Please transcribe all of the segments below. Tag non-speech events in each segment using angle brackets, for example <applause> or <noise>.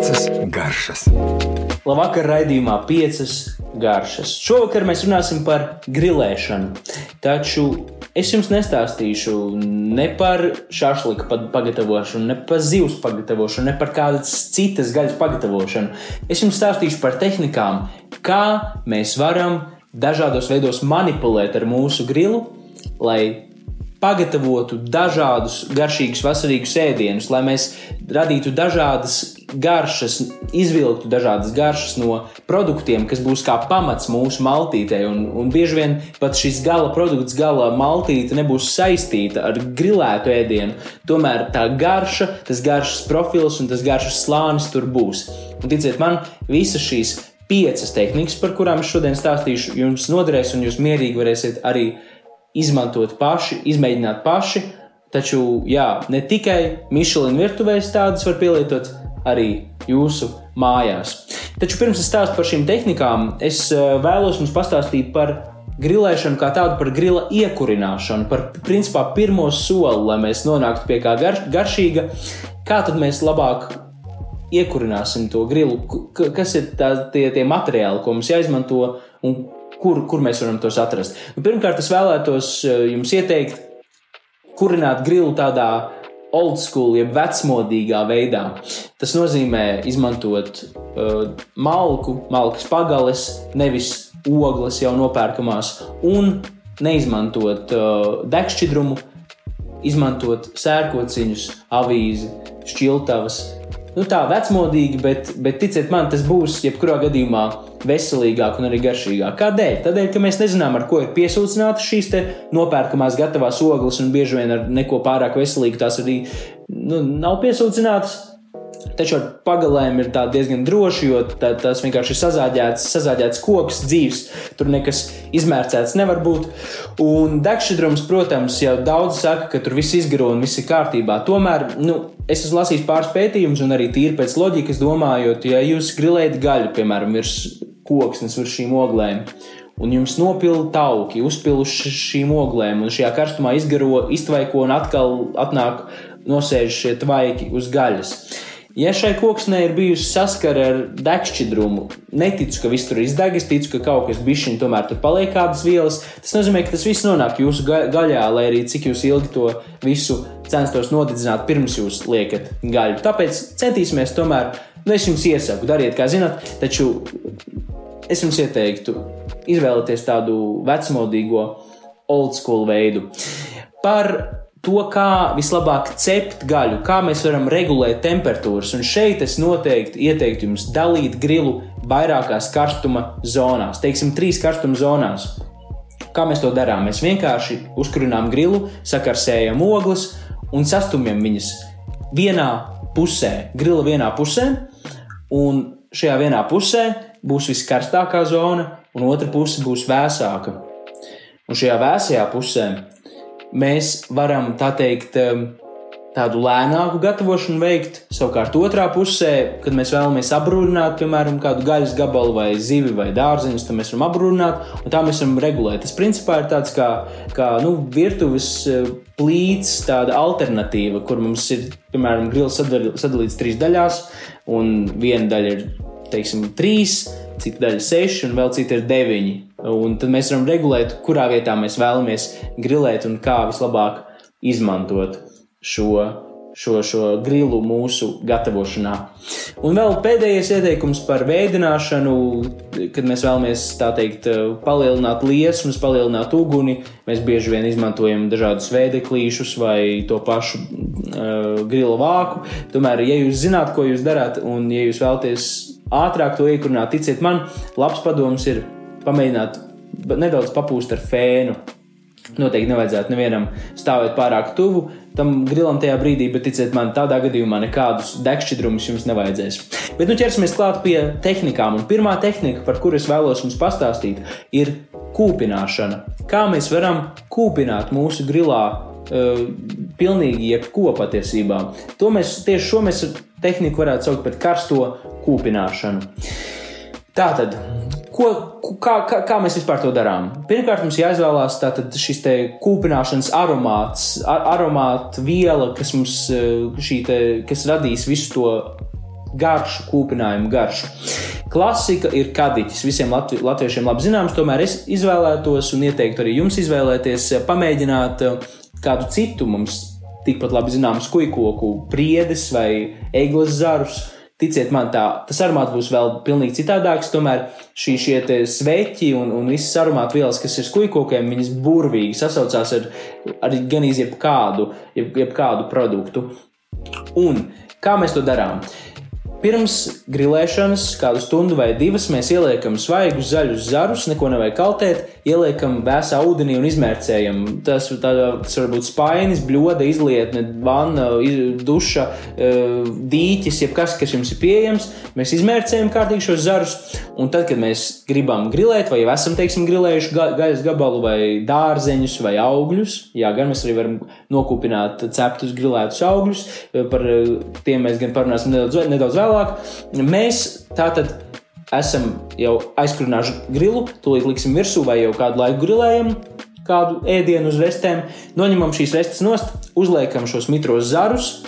Piecas garšas. Labvakar, raidījumā piecas garšas. Šovakar mēs runāsim par grilēšanu. Taču es jums nestāstīšu ne par šāφliku pagatavošanu, ne par zivs pagatavošanu, ne par kādas citas gaļas pagatavošanu. Es jums stāstīšu par tehnikām, kā mēs varam dažādos veidos manipulēt ar mūsu grilu, lai pagatavotu dažādus garšīgus, vasarīgus ēdienus, lai mēs radītu dažādas garšas, izvilktu dažādas garšas no produktiem, kas būs kā pamats mūsu maltītei. Un, un bieži vien pat šis gala produkts, gala maltīte nebūs saistīta ar grilētu ēdienu. Tomēr tā garša, tas garšas profils un tas garšas slānis tur būs. Un ticiet man, visas šīs piecas tehnikas, par kurām es šodien stāstīšu, jums noderēs, un jūs mierīgi varēsiet arī izmantot paši, izmēģināt paši. Taču, jā, ne tikai Michelin virtuvēs tādas var pielietot arī jūsu mājās. Taču pirms es stāstu par šīm tehnikām, es eh, vēlos jums pastāstīt par grilēšanu kā tādu, par grila iekurināšanu, par principā pirmo soli, lai mēs nonāktu pie kā gar, garšīga. Kā tad mēs labāk iekurināsim to grilu? Kas ir tā, tie, tie materiāli, ko mums jāizmanto un kur, kur mēs varam tos atrast. Nu, pirmkārt, es vēlētos eh, jums ieteikt, kurināt grilu tādā old school, jeb vecmodīgā veidā. Tas nozīmē izmantot uh, malku, malkas pagales, nevis ogles jau nopērkamās, un neizmantot uh, degšķidrumu, izmantot sērkociņus, avīzi, šķiltavas. Nu, tā vecmodīgi, bet, bet ticiet man, tas būs jebkurā gadījumā veselīgāk un arī garšīgāk. Kādēļ? Tādēļ, ka mēs nezinām, ar ko ir piesūcinātas šīs nopērkamās gatavās ogles, un bieži vien ar neko pārāk veselīgu tās arī nu, nav piesūcinātas. Taču ar pagalēm ir diezgan droši, jo tā, tas vienkārši ir sazāģēts, sazāģēts koks, dzīves. Tur nekas izmērcēts nevar būt. Un degšķidrums, protams, jau daudz saka, ka tur viss izgaro un viss ir kārtībā. Tomēr nu, es esmu lasījis pāris pētījumus, un arī tīri pēc loģikas domājot, ja jūs grilējat gaļu, piemēram, virs koksnes virs šīm oglēm. Un jums nopilda tauki, uzpilus šīm oglēm, un šajā karstumā izgaro, iztvaiko un atkal atnāk nosēž šie tvaiki uz gaļas. Ja šai koksnē ir bijusi saskara ar degšķidrumu, neticu, ka viss tur izdeg, es ticu, ka kaut kas bišķiņ tomēr tur paliek kādas vielas. Tas nozīmē, ka tas viss nonāk jūsu gaļā, lai arī cik jūs ilgi to visu censtos nodedzināt pirms jūs liekat gaļu. Tāpēc centīsimies tomēr, nu es jums iesaku, dariet, kā zinat, taču es jums ieteiktu izvēlēties tādu vecmodīgo, old school veidu. Par to, kā vislabāk cept gaļu, kā mēs varam regulēt temperatūras. Un šeit es noteikti ieteiktu jums dalīt grilu vairākās karstuma zonās, teiksim, trīs karstuma zonās. Kā mēs to darām? Mēs vienkārši uzkurinām grilu, sakarsējam ogles un sastumjam viņas vienā pusē, grila vienā pusē, un šajā vienā pusē būs viskarstākā zona, un otra puse būs vēsāka. Un šajā vēsajā pusē mēs varam tā teikt, tādu lēnāku gatavošanu veikt. Savukārt, otrā pusē, kad mēs vēlamies apbrūnāt, piemēram, kādu gaļas gabalu vai zivi vai dārzeņus, tad mēs varam apbrūnāt, un tā mēs varam regulēt. Tas principā ir tāds kā, kā nu, virtuves eh, plīts, tāda alternatīva, kur mums ir, piemēram, grils sadalīts trīs daļās, un viena daļa ir teiksim, trīs, cita daļa seši, un vēl cita ir deviņi. Un tad mēs varam regulēt, kurā vietā mēs vēlamies grilēt un kā vislabāk izmantot šo, šo, šo grilu mūsu gatavošanā. Un vēl pēdējais ieteikums par veidināšanu, kad mēs vēlamies teikt, palielināt liesmas, palielināt uguni. Mēs bieži vien izmantojam dažādus veideklīšus vai to pašu uh, grila vāku. Tomēr, ja jūs zināt, ko jūs darāt, un ja jūs vēlaties ātrāk to iekurināt. Ticiet man, labs padoms ir pamēģināt nedaudz papūst ar fēnu. Noteikti nevajadzētu nevienam stāvēt pārāk tuvu tam grilam tajā brīdī, bet ticiet man, tādā gadījumā nekādus degšķidrumus jums nevajadzēs. Bet nu ķersimies klāt pie tehnikām. Un pirmā tehnika, par kuru es vēlos jums pastāstīt, ir kūpināšana. Kā mēs varam kūpināt mūsu grilā uh, pilnīgi jebko patiesībā. To mēs tieši šo mēs tehniku varētu saukt par karsto kūpināšanu. Tātad, ko, kā, kā, kā mēs vispār to darām? Pirmkārt, mums jāizvēlās šis kūpināšanas aromāts, ar, aromāta viela, kas mums te, kas radīs visu to garšu, kūpinājumu garšu. Klasika ir kadiķis. Visiem latvi, latviešiem labi zināms, tomēr es izvēlētos un ieteiktu arī jums izvēlēties, pamēģināt kādu citu mums tikpat labi zināmu skujkoku, priedes vai eglis zarus. Ticiet man, tā, tas aromāts būs vēl pilnīgi citādāks. Tomēr šī, šie sveķi un, un visas aromātu vielas, kas ir skujkokiem, viņas burvīgi sasaucās ar, ar gan jebkādu, jeb, jebkādu produktu. Un kā mēs to darām? Pirms grilēšanas, kādu stundu vai divas, mēs ieliekam svaigus zaļus zarus, neko nevajag kaltēt, ieliekam vēsā ūdenī un izmērcējam. Tas, tā, tas var būt spainis, bļoda, izlietne, vanna, duša, e, dīķis, jebkas, kas jums ir pieejams. Mēs izmērcējam kārtīgi šos zarus, un tad, kad mēs gribam grilēt, vai jau esam, teiksim, grilējuši ga gaļas gabalu vai dārzeņus vai augļus, jā, gan mēs arī varam nokūpināt ceptus grilētus augļus, par tiem mēs gan parunāsim nedaudz, nedaudz vēl vēlāk. Mēs tātad esam jau aizkurinājuši grilu, tūlīt liksim virsū vai jau kādu laiku grilējam. Kādu ēdienu uz restēm, noņemam šīs restes nost, uzliekam šos mitros zarus,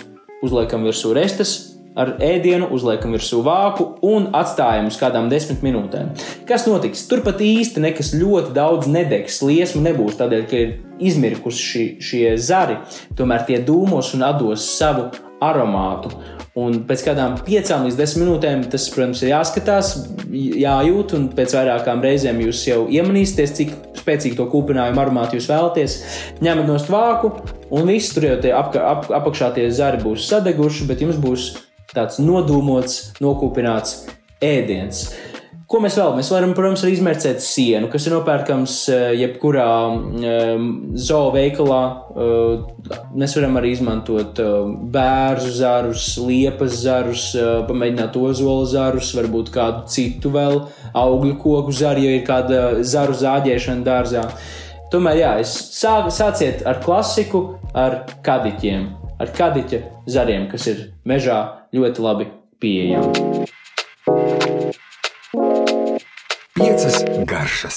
uzliekam virsū restes, ar ēdienu, uzliekam virsū vāku un atstājam uz kādām desmit minūtēm. Kas notiks? Turpat īsti nekas ļoti daudz nedegs, liesmu nebūs, tādēļ, ka ir izmirkuši šie, zari, tomēr tie dūmos un dos savu aromātu. Un pēc kādām piecām līdz desmit minūtēm tas, protams, ir jāskatās, jājūt, un pēc vairākām reizēm jūs jau iemanīsieties, cik spēcīgu to kūpinājumu aromātu jūs vēlaties. Ņemat no stvāku, un viss tur jau ap, ap, apakšā tie zari būs sadeguši, bet jums būs tāds nodūmots, nokūpināts ēdiens. Ko mēs vēl? Mēs varam, protams, arī izmērcēt sienu, kas ir nopērkams eh, jebkurā um, zooveikalā. Uh, mēs varam arī izmantot uh, bērnu zarus, liepas zarus, uh, pamēģināt ozola zarus, varbūt kādu citu vēl augļu koku zaru, ja ir kāda zaru zāģēšana dārzā. Tomēr, jā, sāk, sāciet ar klasiku, ar kadiķiem, ar kadiķa zariem, kas ir mežā ļoti labi pieejami. Piecas garšas.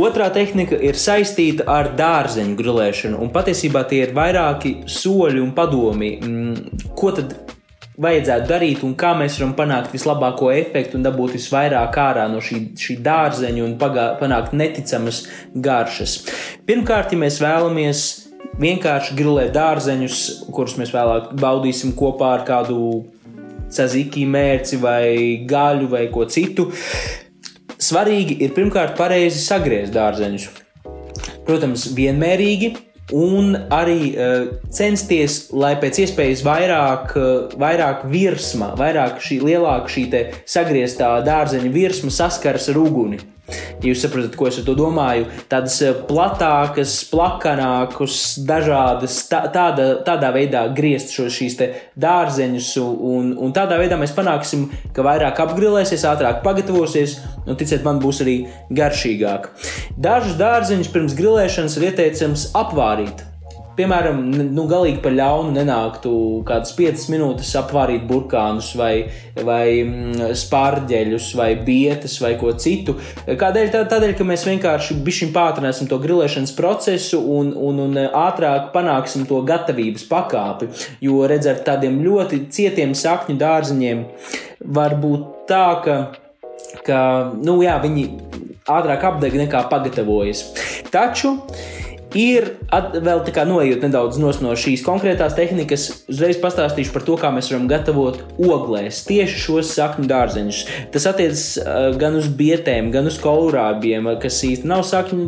Otrā tehnika ir saistīta ar dārzeņu grilēšanu, un patiesībā tie ir vairāki soļi un padomi, mm, ko tad vajadzētu darīt un kā mēs varam panākt vislabāko efektu un dabūt visvairāk ārā no šī, šī dārzeņa un pagā, panākt neticamas garšas. Pirmkārt, ja mēs vēlamies vienkārši grilēt dārzeņus, kurus mēs vēlāk baudīsim kopā ar kādu sazikī mērci vai gaļu vai ko citu, Svarīgi ir pirmkārt pareizi sagriezt dārzeņus. Protams, vienmērīgi, un arī uh, censties, lai pēc iespējas vairāk, uh, vairāk virsma, vairāk šī lielāka šī sagrieztā dārzeņa virsma saskaras ar uguni. Jūs saprotat, ko es ar to domāju, tādas eh, platākas, plakanākas, dažādas, tā, tāda, tādā veidā griezt šo šīs dārzeņus, un, un tādā veidā mēs panāksim, ka vairāk apgrilēsies, ātrāk pagatavosies, un ticiet, man būs arī garšīgāk. Dažus dārzeņus pirms grilēšanas ir ieteicams apvārīt piemēram, nu, galīgi par ļaunu nenāktu kādas 5 minūtes apvārīt burkānus, vai, vai spārģeļus, vai bietas, vai ko citu. Kādēļ? Tādēļ, ka mēs vienkārši bišķiņ pātrināsim to grilēšanas procesu un, un, un ātrāk panāksim to gatavības pakāpi. Jo redz ar tādiem ļoti cietiem sakņu dārziņiem var būt tā, ka, ka nu, jā, viņi ātrāk apdeg nekā pagatavojas. Taču Ir at, vēl tā kā noiet nedaudz no šīs konkrētās tehnikas, uzreiz pastāstīšu par to, kā mēs varam gatavot oglēs tieši šos sakņu dārzeņus. Tas attiecas uh, gan uz bietēm, gan uz kaurābiem, kas īsti nav sakņu,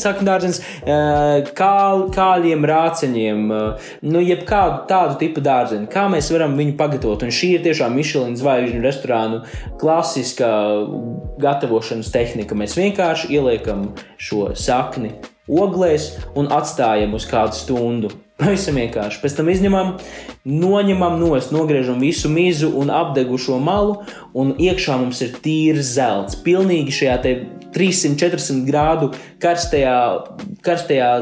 sakņu dārzeņus, uh, kā, kāļiem, rāceņiem, uh, nu, jebkādu tādu tipu dārzeņu. Kā mēs varam viņu pagatavot? Un šī ir tiešām Michelin zvaigžņu restorānu klasiskā gatavošanas tehnika. Mēs vienkārši ieliekam šo sakni oglēs un atstājam uz kādu stundu. <laughs> Pavisam vienkārši. Pēc tam izņemam, noņemam nost, nogriežam visu mizu un apdegušo malu, un iekšā mums ir tīrs zelts. Pilnīgi šajā 300-400 grādu karstajā, karstajā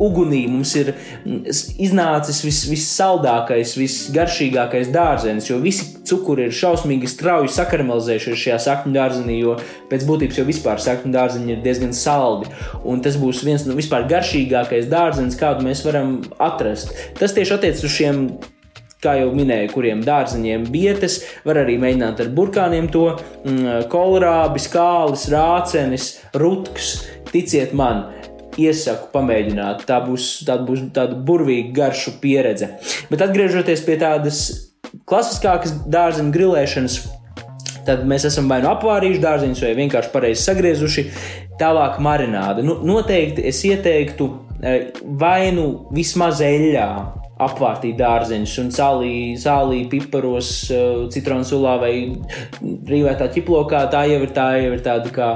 ugunī mums ir iznācis vis, vissaldākais, visgaršīgākais dārzenis, jo visi cukuri ir šausmīgi strauji sakaramelizējušies šajā sakņu dārzenī, jo pēc būtības jau vispār sakņu dārzeņi ir diezgan saldi. Un tas būs viens no vispār garšīgākais dārzenis, kādu mēs varam atrast. Tas tieši attiecas uz šiem kā jau minēju, kuriem dārzeņiem bietes, var arī mēģināt ar burkāniem to mm, kolorābis, kālis, rācenis, rutks. Ticiet man, iesaku pamēģināt. Tā būs, tā būs tāda burvīga, garša pieredze. Bet atgriežoties pie tādas klasiskākas dārzeņu grilēšanas, tad mēs esam vai nu apvārījuši dārzeņus, vai vienkārši pareizi sagriezuši. Tālāk marināde. Nu, noteikti es ieteiktu eh, vai nu vismaz eļļā apvārtīt dārzeņus un sālī, sālī piparos, eh, citronu sulā vai rīvētā ķiplokā. Tā jau ir, tā jau ir tāda kā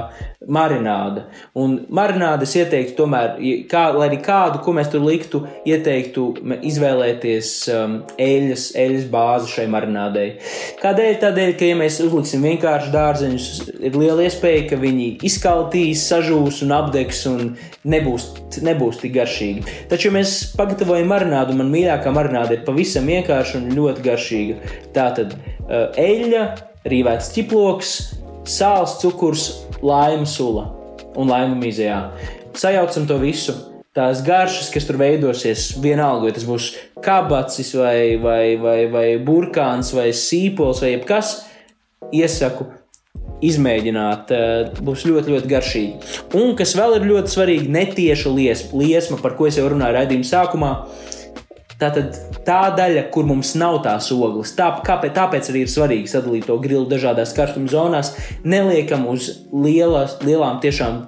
marināde. Un marinādes ieteiktu tomēr, kā, lai arī kādu, ko mēs tur liktu, ieteiktu izvēlēties um, eļļas, eļļas bāzi šai marinādei. Kādēļ? Tādēļ, ka, ja mēs uzliksim vienkārši dārzeņus, ir liela iespēja, ka viņi izkaltīs, sažūs un apdegs un nebūs, nebūs tik garšīgi. Taču, ja mēs pagatavojam marinādu, man mīļākā marināde ir pavisam vienkārša un ļoti garšīga. Tā tad uh, eļļa, rīvēts ķiploks, sāls, cukurs laima sula un laima mizējā. Sajaucam to visu. Tās garšas, kas tur veidosies, vienalga, vai tas būs kabacis, vai, vai, vai, vai burkāns, vai sīpols, vai jebkas, iesaku izmēģināt. Eh, būs ļoti, ļoti garšīgi. Un kas vēl ir ļoti svarīgi, netieša liesma, liesma par ko es jau runāju raidījuma sākumā. Tātad tā daļa, kur mums nav tās ogles, tā, kāpēc, tāpēc arī ir svarīgi sadalīt to grilu dažādās karstuma zonās. Neliekam uz lielas, lielām tiešām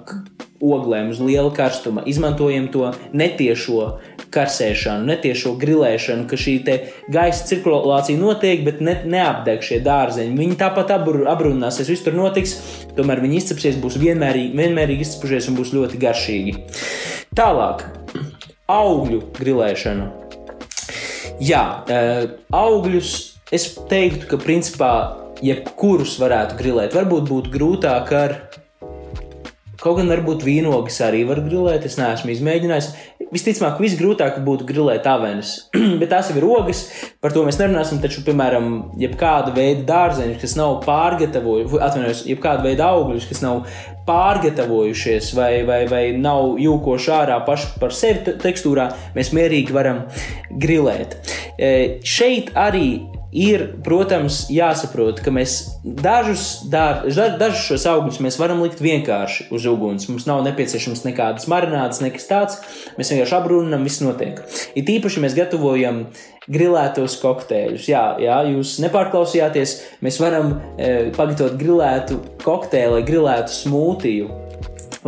oglēm, uz liela karstuma. Izmantojam to netiešo karsēšanu, netiešo grilēšanu, ka šī gaisa cirkulācija notiek, bet ne, neapdeg šie dārzeņi. Viņi tāpat abur, abrunāsies, viss tur notiks, tomēr viņi izcepsies, būs vienmērīgi, vienmērīgi izcepušies un būs ļoti garšīgi. Tālāk, augļu grilēšana. Jā, augļus es teiktu, ka principā jebkurus varētu grilēt. Varbūt būtu grūtāk ar Kaut gan varbūt vīnogas arī var grilēt, es neesmu izmēģinājis. Visticamāk, visgrūtāk būtu grilēt avenes, <clears throat> bet tās jau ir ogas, par to mēs nerunāsim. Taču, piemēram, jebkāda veida dārzeņus, kas nav pārgatavojušies, atvainojos, jebkāda veida augļus, kas nav pārgatavojušies vai, vai, vai nav jūkoši ārā paši par sevi tekstūrā, mēs mierīgi varam grilēt. E, šeit arī ir, protams, jāsaprot, ka mēs dažus, dar, dažus šos augļus mēs varam likt vienkārši uz uguns. Mums nav nepieciešams nekādas marinādes, nekas tāds. Mēs vienkārši abrunam, viss notiek. Ir tīpaši mēs gatavojam grilētos kokteļus. Jā, jā, jūs nepārklausījāties. Mēs varam e, pagatavot grilētu kokteili, grilētu smūtiju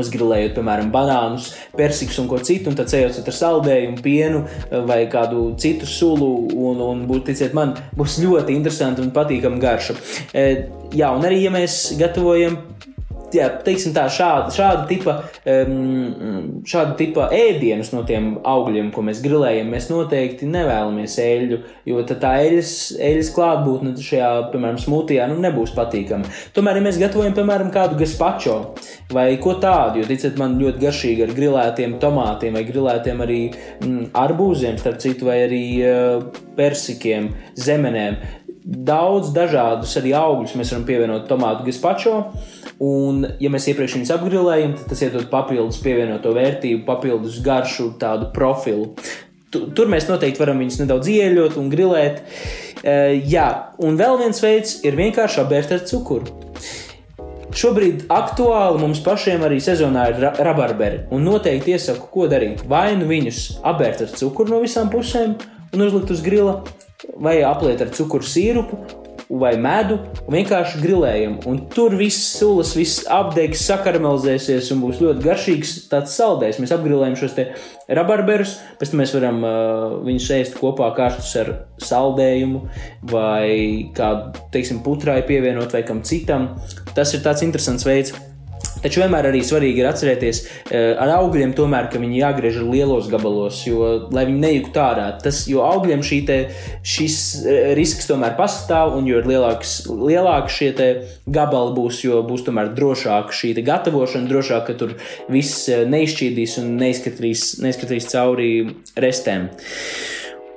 uzgrilējot, piemēram, banānus, persikus un ko citu, un tad ejot ar saldējumu, pienu eh, vai kādu citu sulu, un, un būt, ticiet man, būs ļoti interesanti un patīkami garša. E, jā, un arī, ja mēs gatavojam jā, teiksim tā, šāda, šāda, tipa, um, šāda tipa ēdienus no tiem augļiem, ko mēs grilējam, mēs noteikti nevēlamies eļļu, jo tā eļļas, eļļas klātbūtne šajā, piemēram, smūtijā nu, nebūs patīkama. Tomēr, ja mēs gatavojam, piemēram, kādu gazpacho vai ko tādu, jo, ticiet man, ļoti garšīgi ar grilētiem tomātiem vai grilētiem arī mm, arbūziem, starp citu, vai arī uh, persikiem, zemenēm. Daudz dažādus arī augļus mēs varam pievienot tomātu gazpacho. Un, ja mēs iepriekš viņus apgrilējam, tad tas iedod papildus pievienoto vērtību, papildus garšu, tādu profilu. Tur mēs noteikti varam viņus nedaudz ieļot un grilēt. Uh, jā, un vēl viens veids ir vienkārši apbērt ar cukuru. Šobrīd aktuāli mums pašiem arī sezonā ir rabarberi. Un noteikti iesaku, ko darīt. Vai nu viņus apbērt ar cukuru no visām pusēm un uzlikt uz grila, vai apliet ar cukuru sīrupu vai medu un vienkārši grilējam. Un tur viss sulas, viss apdegs, sakaramelizēsies un būs ļoti garšīgs tāds saldējs. Mēs apgrilējam šos rabarberus, pēc tam mēs varam uh, viņus ēst kopā karstus ar saldējumu vai kādu, teiksim, putrai pievienot vai kam citam. Tas ir tāds interesants veids Taču vienmēr arī svarīgi ir atcerēties eh, ar augļiem, tomēr, ka viņi jāgriež lielos gabalos, jo, lai viņi nejūtu ārā. Tas, jo augļiem šī te, šis eh, risks tomēr pastāv, un jo lielāks, lielāks šie gabali būs, jo būs tomēr drošāka šī gatavošana, drošāk, ka tur viss eh, neizšķīdīs un neizskatīs, neizskatīs cauri restēm.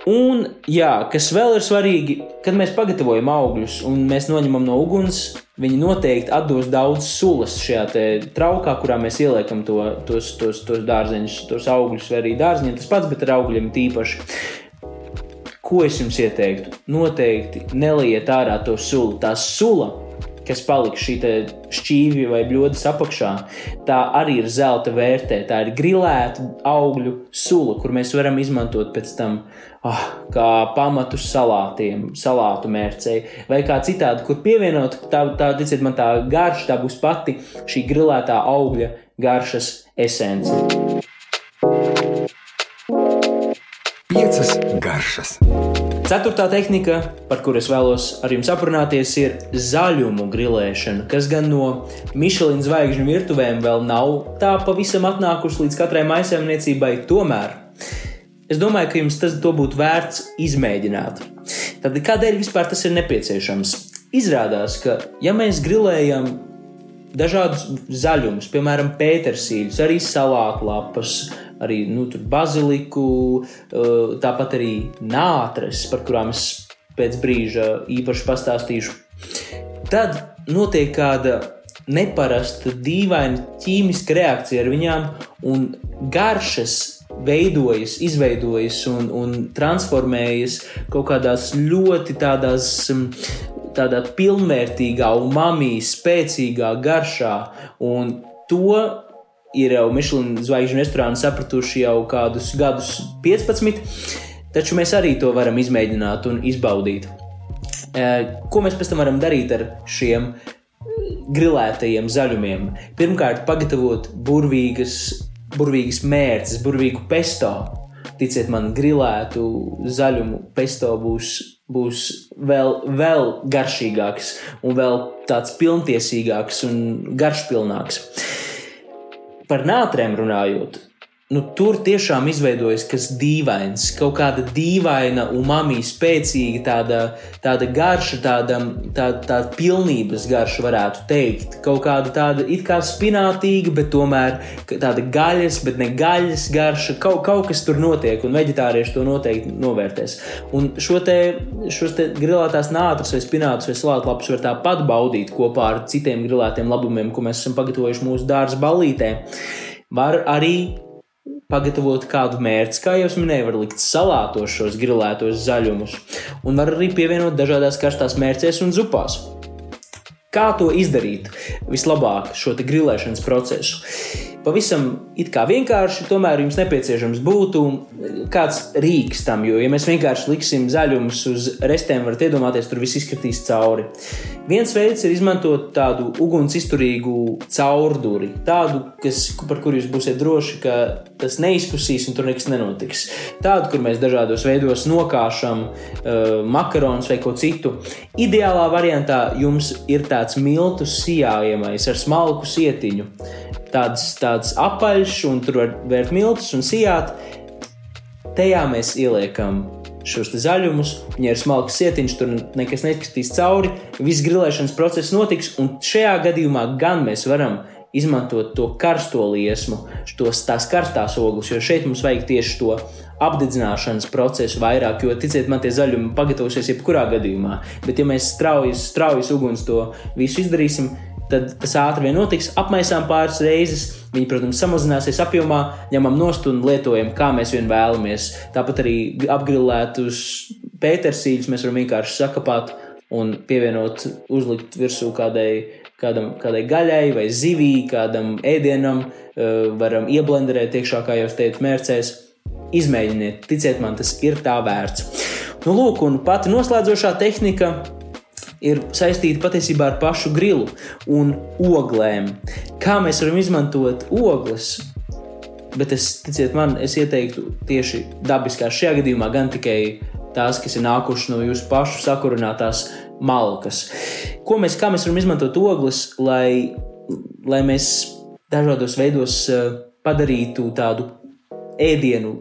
Un, jā, kas vēl ir svarīgi, kad mēs pagatavojam augļus un mēs noņemam no uguns, viņi noteikti atdos daudz sulas šajā traukā, kurā mēs ieliekam to, tos, tos, tos dārzeņus, tos augļus, vai arī dārziņus. Tas pats, bet ar augļiem tīpaši. ko es jums ieteiktu? Noteikti neliet ārā to sulu. Tā sula kas paliks šī šķīvja vai bļodas apakšā, tā arī ir zelta vērtē. Tā ir grilēta augļu sula, kur mēs varam izmantot pēc tam oh, kā pamatu salātiem, salātu mērcei, vai kā citādi, kur pievienot, tā, tā ticiet man, tā garša, tā būs pati šī grilētā augļa garšas esence. Piecas garšas. Ceturtā tehnika, par kuru es vēlos ar jums aprunāties, ir zaļumu grilēšana, kas gan no Michelin zvaigžņu virtuvēm vēl nav tā pavisam atnākusi līdz katrai maisaimniecībai. Tomēr es domāju, ka jums tas būtu vērts izmēģināt. Tad kādēļ vispār tas ir nepieciešams? Izrādās, ka ja mēs grilējam dažādus zaļumus, piemēram, pētersīļus, arī salātlapas, arī nu, baziliku, eh, tāpat arī nātres, par kurām es pēc brīža īpaši pastāstīšu. Tad notiek kāda neparasta, dīvaina ķīmiska reakcija ar viņām, un garšas veidojas, izveidojas un, un transformējas kaut kādās ļoti tādās. Mm, tādā pilnvērtīgā, umami, spēcīgā garšā, un to ir jau Michelin zvaigžņu restorāni sapratuši jau kādus gadus 15, taču mēs arī to varam izmēģināt un izbaudīt. Ko mēs pēc tam varam darīt ar šiem grilētajiem zaļumiem? Pirmkārt, pagatavot burvīgas, burvīgas mērces, burvīgu pesto. Ticiet man, grilētu zaļumu pesto būs, būs vēl, vēl garšīgāks un vēl tāds pilntiesīgāks un garšpilnāks. Par nātrēm runājot, nu, tur tiešām izveidojas kas dīvains, kaut kāda dīvaina, umami, spēcīga, tāda, tāda garša, tāda, tāda, tāda pilnības garša, varētu teikt. Kaut kāda tāda it kā spinātīga, bet tomēr tāda gaļas, bet ne gaļas garša. Kaut, kaut kas tur notiek, un vegetārieši to noteikti novērtēs. Un šo te, šos te grilētās nātras vai spinātus vai salātlapus var tāpat baudīt kopā ar citiem grilētiem labumiem, ko mēs esam pagatavojuši mūsu dārza ballītē. Var arī pagatavot kādu mērci, kā jau minēju, var likt salātos šos grilētos zaļumus, un var arī pievienot dažādās karstās mērcēs un zupās. Kā to izdarīt vislabāk, šo grilēšanas procesu? pavisam vienkārši, tomēr jums nepieciešams būtu kāds rīks tam, jo, ja mēs vienkārši liksim zaļumus uz restēm, varat iedomāties, tur viss izkritīs cauri. Viens veids ir izmantot tādu uguns izturīgu caurduri, tādu, kas, par kuru jūs būsiet droši, ka tas neizkusīs un tur nekas nenotiks. Tādu, kur mēs dažādos veidos nokāšam uh, makaronus vai ko citu. Ideālā variantā jums ir tāds miltu sijājamais ar smalku sietiņu tāds, tāds apaļš, un tur var vērt miltus un sijāt. Tajā mēs ieliekam šos zaļumus, viņai ir smalks sietiņš, tur nekas neskatīs cauri. Viss grilēšanas process notiks, un šajā gadījumā gan mēs varam izmantot to karsto liesmu, tos tās karstās ogles, jo šeit mums vajag tieši to apdedzināšanas procesu vairāk, jo ticiet man, tie zaļumi pagatavosies jebkurā gadījumā. Bet, ja mēs straujas, straujas uguns to visu izdarīsim, tad tas ātri vien notiks. Apmaisām pāris reizes, viņi, protams, samazināsies apjomā, ņemam nost un lietojam, kā mēs vien vēlamies. Tāpat arī apgrilētus pētersīļus mēs varam vienkārši sakapāt un pievienot, uzlikt virsū kādai, kādam, kādai gaļai vai zivī, kādam ēdienam, eh, varam ieblenderēt iekšā, kā jau teicu, mērcēs. Izmēģiniet, ticiet man, tas ir tā vērts. Nu, lūk, un pati noslēdzošā tehnika ir saistīta patiesībā ar pašu grilu un oglēm. Kā mēs varam izmantot ogles? Bet es, ticiet man, es ieteiktu tieši dabiskās šajā gadījumā, gan tikai tās, kas ir nākušas no jūsu pašu sakurinātās malkas. Ko mēs, kā mēs varam izmantot ogles, lai, lai mēs dažādos veidos eh, padarītu tādu ēdienu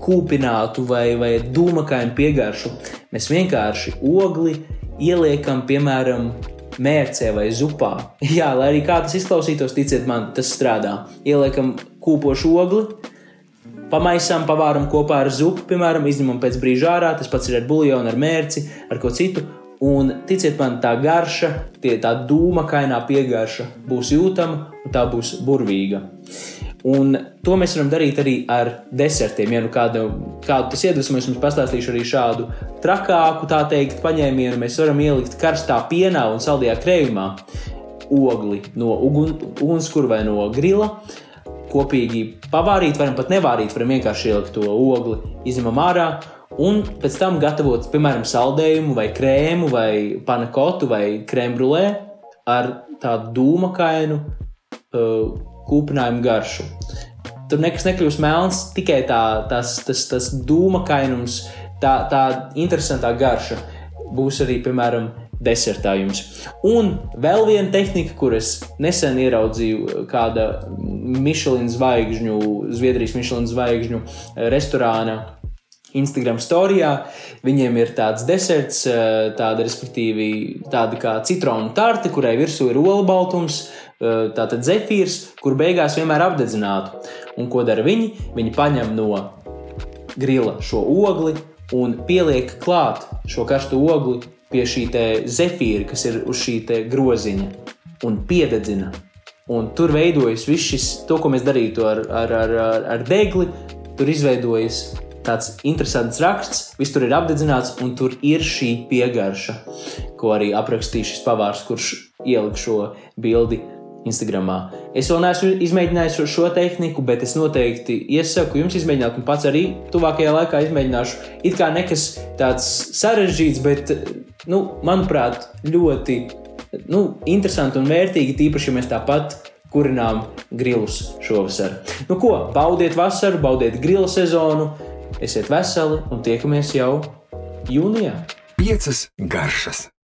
kūpinātu vai, vai dūmakainu piegaršu. Mēs vienkārši ogli ieliekam, piemēram, mērcē vai zupā. <laughs> Jā, lai arī kā tas izklausītos, ticiet man, tas strādā. Ieliekam kūpošu ogli, pamaisām, pavāram kopā ar zupu, piemēram, izņemam pēc brīža ārā. Tas pats ir ar buļļonu, ar mērci, ar ko citu. Un ticiet man, tā garša, tie, tā dūma kainā piegarša būs jūtama un tā būs burvīga. Un to mēs varam darīt arī ar desertiem. Ja nu kādu, kādu tas iedvesmojas, mums pastāstīšu arī šādu trakāku, tā teikt, paņēmienu. Mēs varam ielikt karstā pienā un saldajā krējumā ogli no ugun, ugunskura vai no grila. Kopīgi pavārīt, varam pat nevārīt, varam vienkārši ielikt to ogli, izņemam ārā un pēc tam gatavot, piemēram, saldējumu, vai krēmu, vai panakotu, vai krēmbrulē ar tādu dūmakainu uh, kūpinājumu garšu. Tur nekas nekļūst melns, tikai tā, tas, tas, tas dūmakainums, tā, tā interesantā garša būs arī, piemēram, desertā jums. Un vēl viena tehnika, kuras nesen ieraudzīju, kāda Michelin zvaigžņu, Zviedrijas Michelin zvaigžņu restorāna Instagram storijā. Viņiem ir tāds deserts, eh, tāda, respektīvi, tāda kā citronu tarte, kurai virsū ir olbaltums, eh, tātad zefīrs, kur beigās vienmēr apdedzinātu. Un ko dara viņi? Viņi paņem no grila šo ogli un pieliek klāt šo karsto ogli pie šī zefīra, kas ir uz šī groziņa, un piededzina. Un tur veidojas viss šis, to, ko mēs darītu ar, ar, ar, ar, ar degli, tur izveidojas tāds interesants raksts, viss tur ir apdedzināts, un tur ir šī piegarša, ko arī aprakstīja šis pavārs, kurš ielika šo bildi Instagramā. Es vēl neesmu izmēģinājis šo, tehniku, bet es noteikti iesaku jums izmēģināt, un pats arī tuvākajā laikā izmēģināšu. It kā nekas tāds sarežģīts, bet, nu, manuprāt, ļoti nu, interesanti un vērtīgi, tīpaši, ja mēs tāpat kurinām grilus šovasar. Nu, ko, baudiet vasaru, baudiet grilu sezonu, Esiet veseli un tiekamies jau jūnijā. Piecas garšas.